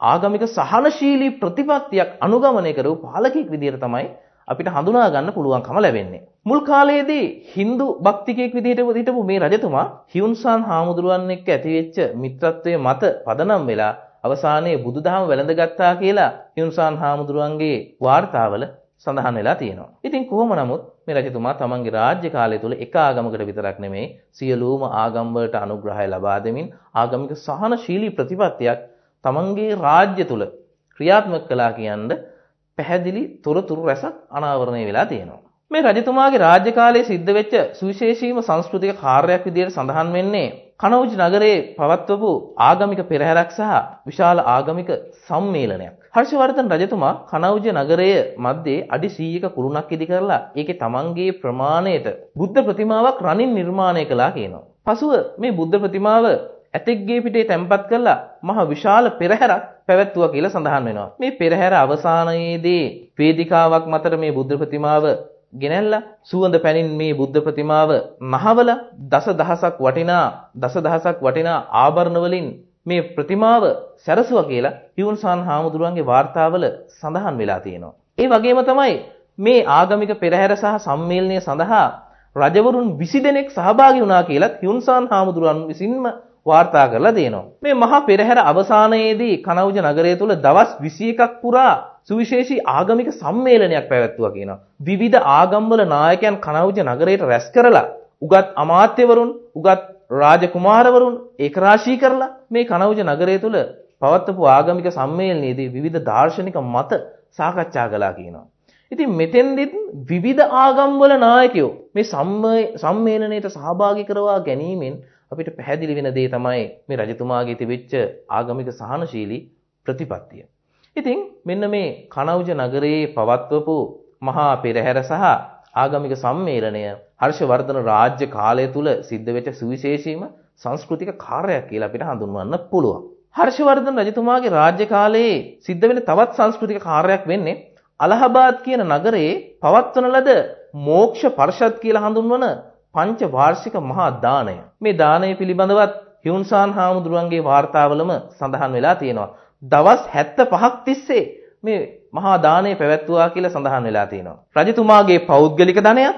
ආගමික සහනශීලී ප්‍රතිපත්තියක් අනුගමනය කරපු පාලකෙක් විදිහට තමයි අපිට හඳුනා ගන්න පුළුවන්කම ලැබෙන්නේ. මුල් කාලයේදී Hindu භක්තිකයෙක් විදිහට හිටපු මේ රජතුමා හියුන්සාන් හාමුදුරුවන් එක්ක ඇතිවෙච්ච මිත්‍රත්වයේ මත පදනම් වෙලා අවසානයේ බුදුදහම වැළඳගත්තා කියලා හියුන්සාන් හාමුදුරුවන්ගේ වාර්තාවල සඳහන් වෙලා තියෙනවා. ඉතින් කොහොම නමුත් මේ රජතුමා තමන්ගේ රාජ්‍ය කාලය තුල එක ආගමකට විතරක් නෙමෙයි සියලුම ආගම් වලට අනුග්‍රහය ලබා දෙමින් ආගමික සහනශීලී ප්‍රතිපත්තියක් තමන්ගේ රාජ්‍ය තුල ක්‍රියාත්මක කළා කියන්නේ පැහැදිලි තොරතුරු රැසක් අනාවරණය වෙලා තියෙනවා. මේ රජතුමාගේ රාජ්‍ය කාලයේ සිද්ධ වෙච්ච සුවිශේෂීම සංස්කෘතික කාර්යයක් විදිහට සඳහන් වෙන්නේ කනෞජ් නගරයේ පවත්වපු ආගමික පෙරහැරක් සහ විශාල ආගමික සම්මේලනයක්. හර්ෂවර්ධන රජතුමා කනෞජ නගරයේ මැද්දේ අඩි 100ක කුරුණක් ඉදි කරලා ඒකේ තමන්ගේ ප්‍රමාණයට බුද්ධ ප්‍රතිමාවක් රනින් නිර්මාණය කළා කියනවා. පසුව මේ බුද්ධ ප්‍රතිමාව ඇතෙක්ගේ පිටේ තැන්පත් කරලා මහ විශාල පෙරහැරක් පැවැත්වුවා කියලා සඳහන් වෙනවා. මේ පෙරහැර අවසානයේදී වේදිකාවක් මතට මේ බුද්ධ ප්‍රතිමාව ගෙනැල්ලා සුවඳ පැනින් මේ බුද්ධ ප්‍රතිමාව මහවල දස දහසක් වටිනා දස දහසක් වටිනා ආභරණ වලින් මේ ප්‍රතිමාව සැරසුවා කියලා හියුන්සාන් හාමුදුරුවන්ගේ වාර්තාවල සඳහන් වෙලා තියෙනවා. ඒ වගේම තමයි මේ ආගමික පෙරහැර සහ සම්මේලනය සඳහා රජවරුන් 20 දෙනෙක් සහභාගී වුණා කියලා හියුන්සාන් හාමුදුරුවන් විසින්ම වාර්තා කරලා දෙනවා. මේ මහා පෙරහැර අවසානයේදී කනවුජ නගරය තුල දවස් 21ක් පුරා සුවිශේෂී ආගමික සම්මේලනයක් පැවැත්වුවා කියනවා. විවිධ ආගම්වල නායකයන් කනවුජ නගරයට රැස් කරලා උගත් අමාත්‍යවරුන්, උගත් රාජකුමාරවරුන් ඒකරාශී කරලා මේ කනවුජ නගරය තුල පවත්වපු ආගමික සම්මේලනයේදී විවිධ දාර්ශනික මත සාකච්ඡා කළා කියනවා. ඉතින් මෙතෙන්දිත් විවිධ ආගම්වල නායකයෝ මේ සම්මේලනයට සහභාගී කරවා ගැනීමෙන් අපිට පැහැදිලි වෙන දේ තමයි මේ රජතුමාගේ තිබිච්ච ආගමික සහනශීලී ප්‍රතිපත්තිය. ඉතින් මෙන්න මේ කනෞජ නගරයේ පවත්වපු මහා පෙරහැර සහ ආගමික සම්මේලනය හර්ෂවර්ධන රාජ්‍ය කාලය තුල සිද්ධ වෙච්ච සුවිශේෂීම සංස්කෘතික කාර්යයක් කියලා අපිට හඳුන්වන්න පුළුවන්. හර්ෂවර්ධන රජතුමාගේ රාජ්‍ය කාලයේ සිද්ධ වෙන තවත් සංස්කෘතික කාර්යයක් වෙන්නේ අලහබාද් කියන නගරයේ පවත්වන ලද මෝක්ෂ පර්ෂද් කියලා හඳුන්වන පංච වාර්ෂික මහා දාණය. මේ දාණය පිළිබඳවත් හියුන්සාන් හාමුදුරුවන්ගේ වාර්තාවලම සඳහන් වෙලා තියෙනවා. දවස් 75ක් තිස්සේ මේ මහා දාණය පැවැත්වුවා කියලා සඳහන් වෙලා තියෙනවා. රජතුමාගේ පෞද්ගලික ධනයත්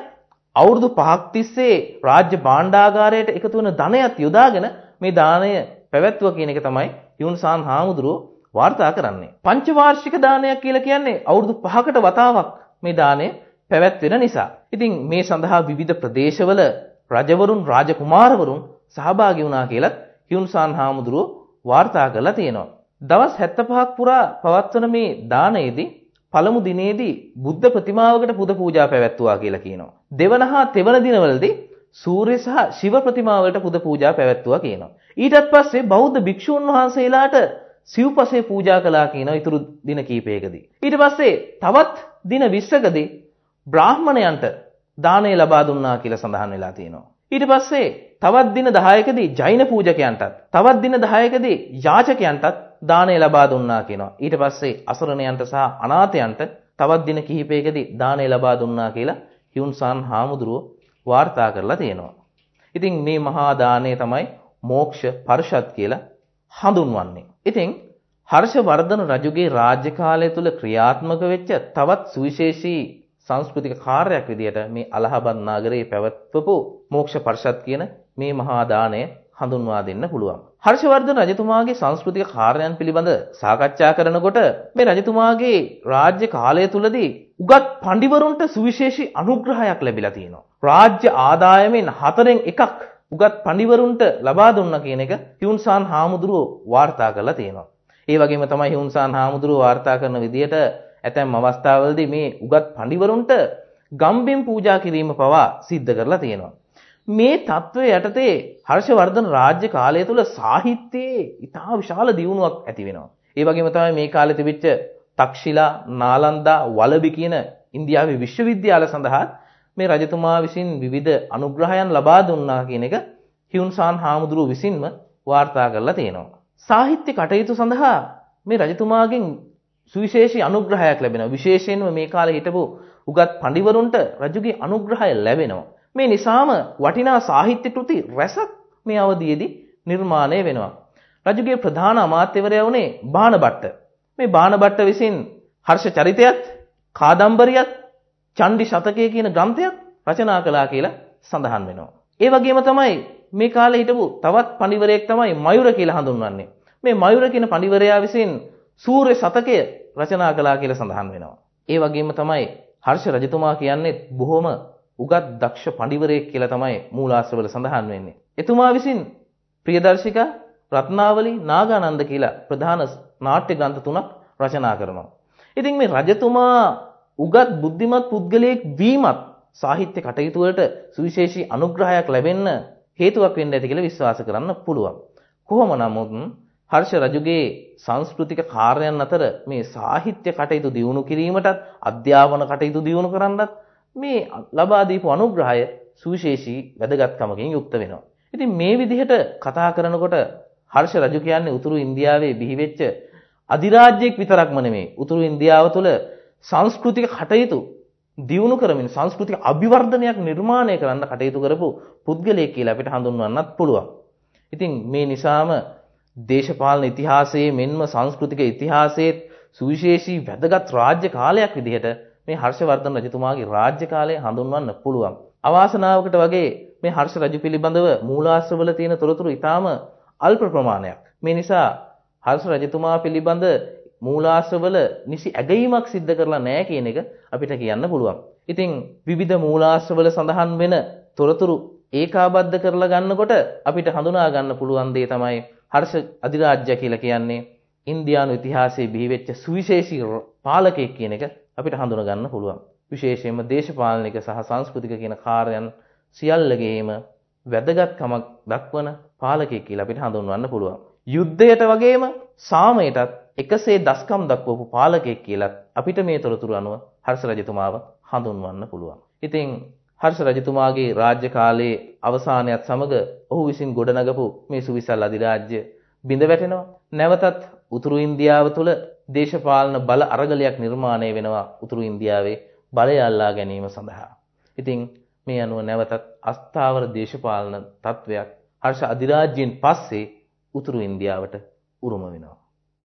අවුරුදු 5ක් තිස්සේ රාජ්‍ය භාණ්ඩාගාරයට එකතු වෙන ධනයත් යොදාගෙන මේ දාණය පැවැත්වුවා කියන එක තමයි හියුන්සාන් හාමුදුරුවෝ වාර්තා කරන්නේ. පංචවාර්ෂික දානයක් කියලා කියන්නේ අවුරුදු 5කට වතාවක් මේ දාණය පැවැත්වෙන නිසා. ඉතින් මේ සඳහා විවිධ ප්‍රදේශවල රජවරුන් රාජකුමාරවරුන් සහභාගී වුණා කියලත් හියුන්සාන් හාමුදුරුව වාර්තා කරලා තියෙනවා. දවස් 75ක් පුරා පවත්වන මේ දානයේදී පළමු දිනේදී බුද්ධ ප්‍රතිමාවකට පුද පූජා පැවැත්වුවා කියලා කියනවා. දෙවන හා තෙවන දිනවලදී සූර්ය සහ ශිව ප්‍රතිමාවලට පුද පූජා පැවැත්වුවා කියනවා. ඊටත් පස්සේ බෞද්ධ භික්ෂූන් වහන්සේලාට සිව්පසේ පූජා කළා කියනවා ඊතුරු දින කීපයකදී. ඊට පස්සේ තවත් දින 20කදී බ්‍රාහ්මණයන්ට දානය ලබා දුන්නා කියලා සඳහන් වෙලා තියෙනවා. ඊට පස්සේ තවත් දින 10කදී ජෛන පූජකයන්ටත් තවත් දින 10කදී යාචකයන්ටත් දානය ලබා දුන්නා කියනවා. ඊට පස්සේ අසරණයන්ට සහ අනාථයන්ට තවත් දින කිහිපයකදී දානය ලබා දුන්නා කියලා හියුන්සාන් හාමුදුරුව වාර්තා කරලා තියෙනවා. ඉතින් මේ මහා දානය තමයි මෝක්ෂ පරිෂත් කියලා හඳුන්වන්නේ. ඉතින් හර්ෂවර්ධන රජුගේ රාජ්‍ය කාලය තුල ක්‍රියාත්මක වෙච්ච තවත් සුවිශේෂී සංස්කෘතික කාර්යයක් විදිහට මේ අලහබත් නගරයේ පැවැත්වපු මෝක්ෂ පරිෂත් කියන මේ මහා දාණය හඳුන්වා දෙන්න පුළුවන්. හර්ෂවර්ධන රජතුමාගේ සංස්කෘතික කාර්යයන් පිළිබඳ සාකච්ඡා කරනකොට මේ රජතුමාගේ රාජ්‍ය කාලය තුලදී උගත් පඬිවරුන්ට සුවිශේෂී අනුග්‍රහයක් ලැබිලා තියෙනවා. රාජ්‍ය ආදායමෙන් හතරෙන් එකක් උගත් පඬිවරුන්ට ලබා දුන්නා කියන එක හියුන්සාන් හාමුදුරුවෝ වාර්තා කරලා තියෙනවා. ඒ වගේම තමයි හියුන්සාන් හාමුදුරුවෝ වාර්තා කරන විදිහට ඇතැම් අවස්ථාවලදී මේ උගත් පඬිවරුන්ට ගම්බෙන් පූජා කිරීම පවා සිද්ධ කරලා තියෙනවා. මේ తත්වය යටතේ හර්ෂවර්ධන රාජ්‍ය කාලය තුල සාහිත්‍යයේ ඉතා විශාල දියුණුවක් ඇති වෙනවා. ඒ වගේම තමයි මේ කාලේ තිබිච්ච තක්ෂිලා, නාලන්දා, වලබි කියන ඉන්දියාවේ විශ්වවිද්‍යාල සඳහා මේ රජතුමා විසින් විවිධ අනුග්‍රහයන් ලබා දුන්නා කියන එක හියුන්සාන් හාමුදුරුව විසින්ම වාර්තා කරලා තියෙනවා. සාහිත්‍ය කටයුතු සඳහා මේ රජතුමාගෙන් සුවිශේෂී අනුග්‍රහයක් ලැබෙනවා. විශේෂයෙන්ම මේ කාලේ හිටපු උගත් පඬිවරුන්ට රජුගේ අනුග්‍රහය ලැබෙනවා. මේ නිසාම වටිනා සාහිත්‍ය කෘති රැසක් මේ අවධියේදී නිර්මාණය වෙනවා. රජුගේ ප්‍රධාන අමාත්‍යවරයා වුණේ බාණභට්ට. මේ බාණභට්ට විසින් හර්ෂ චරිතයත්, කාදම්බරියත්, චණ්ඩි ශතකය කියන ග්‍රන්ථයක් රචනා කළා කියලා සඳහන් වෙනවා. ඒ වගේම තමයි මේ කාලේ හිටපු තවත් පඬිවරයෙක් තමයි මයුර කියලා හඳුන්වන්නේ. මේ මයුර කියන පඬිවරයා විසින් සූර්ය ශතකය රචනා කළා කියලා සඳහන් වෙනවා. ඒ වගේම තමයි හර්ෂ රජතුමා කියන්නේ බොහොම උගත් දක්ෂ පඬිවරයෙක් කියලා තමයි මූලාශ්‍රවල සඳහන් වෙන්නේ. එතුමා විසින් ප්‍රියදර්ශිකා රත්නාවලි නාගානන්ද කියලා ප්‍රධාන නාට්‍ය ග්‍රන්ථ තුනක් රචනා කරනවා. ඉතින් මේ රජතුමා උගත් බුද්ධිමත් පුද්ගලයෙක් වීමත් සාහිත්‍ය කටයුතු වලට සුවිශේෂී අනුග්‍රහයක් ලැබෙන්න හේතුවක් වෙන්න ඇති කියලා විශ්වාස කරන්න පුළුවන්. කොහොම නමුත් හර්ෂ රජුගේ සංස්කෘතික කාර්යයන් අතර මේ සාහිත්‍ය කටයුතු දියුණු කිරීමටත් අධ්‍යාපන කටයුතු දියුණු කරන්නත් මේ ලබා දීපු අනුග්‍රහය සුවිශේෂී වැදගත්කමකින් යුක්ත වෙනවා. ඉතින් මේ විදිහට කතා කරනකොට හර්ෂ රජු කියන්නේ උතුරු ඉන්දියාවේ බිහිවෙච්ච අධිරාජ්‍යයක් විතරක්ම නෙමෙයි. උතුරු ඉන්දියාව තුළ සංස්කෘතික කටයුතු දියුණු කරමින් සංස්කෘතික අභිවර්ධනයක් නිර්මාණය කරන්න කටයුතු කරපු පුද්ගලයෙක් කියලා අපිට හඳුන්වන්නත් පුළුවන්. ඉතින් මේ නිසාම දේශපාලන ඉතිහාසයේ මෙන්ම සංස්කෘතික ඉතිහාසයේ සුවිශේෂී වැදගත් රාජ්‍ය කාලයක් විදිහට මේ හර්ෂවර්ධන රජතුමාගේ රාජ්‍ය කාලය හඳුන්වන්න පුළුවන්. අවාසනාවකට වගේ මේ හර්ෂ රජු පිළිබඳව මූලාශ්‍රවල තියෙන තොරතුරු ඊටාම අල්ප ප්‍රමාණයක්. මේ නිසා හර්ෂ රජතුමා පිළිබඳ මූලාශ්‍රවල නිසි ඇගීමක් සිද්ධ කරලා නැහැ කියන එක අපිට කියන්න පුළුවන්. ඉතින් විවිධ මූලාශ්‍රවල සඳහන් වෙන තොරතුරු ඒකාබද්ධ කරලා ගන්නකොට අපිට හඳුනා ගන්න පුළුවන් දේ තමයි හර්ෂ අධිරාජ්‍ය කියලා කියන්නේ ඉන්දියානු ඉතිහාසයේ බිහිවෙච්ච සුවිශේෂී පාලකයෙක් කියන එක අපිට හඳුනා ගන්න පුළුවන්. විශේෂයෙන්ම දේශපාලනික සහ සංස්කෘතික කියන කාර්යයන් සියල්ලගේම වැදගත්කමක් දක්වන පාලකයෙක් කියලා අපිට හඳුන්වන්න පුළුවන්. යුද්ධයට වගේම සාමයටත් එකසේ දස්කම් දක්වපු පාලකයෙක් කියලා අපිට මේ තොරතුරු අනුව හර්ෂ රජතුමාව හඳුන්වන්න පුළුවන්. ඉතින් හර්ෂ රජතුමාගේ රාජ්‍ය කාලයේ අවසානයත් සමග ඔහු විසින් ගොඩනගපු මේ සුවිසල් අධිරාජ්‍ය බිඳ වැටෙනවා. නැවතත් උතුරු ඉන්දියාව තුළ දේශපාලන බල අරගලයක් නිර්මාණය වෙනවා උතුරු ඉන්දියාවේ බලය අල්ලා ගැනීම සඳහා. ඉතින් මේ අනුව නැවතත් අස්ථාවර දේශපාලන තත්වයක් හර්ෂ අධිරාජ්‍යයෙන් පස්සේ උතුරු ඉන්දියාවට උරුම වෙනවා.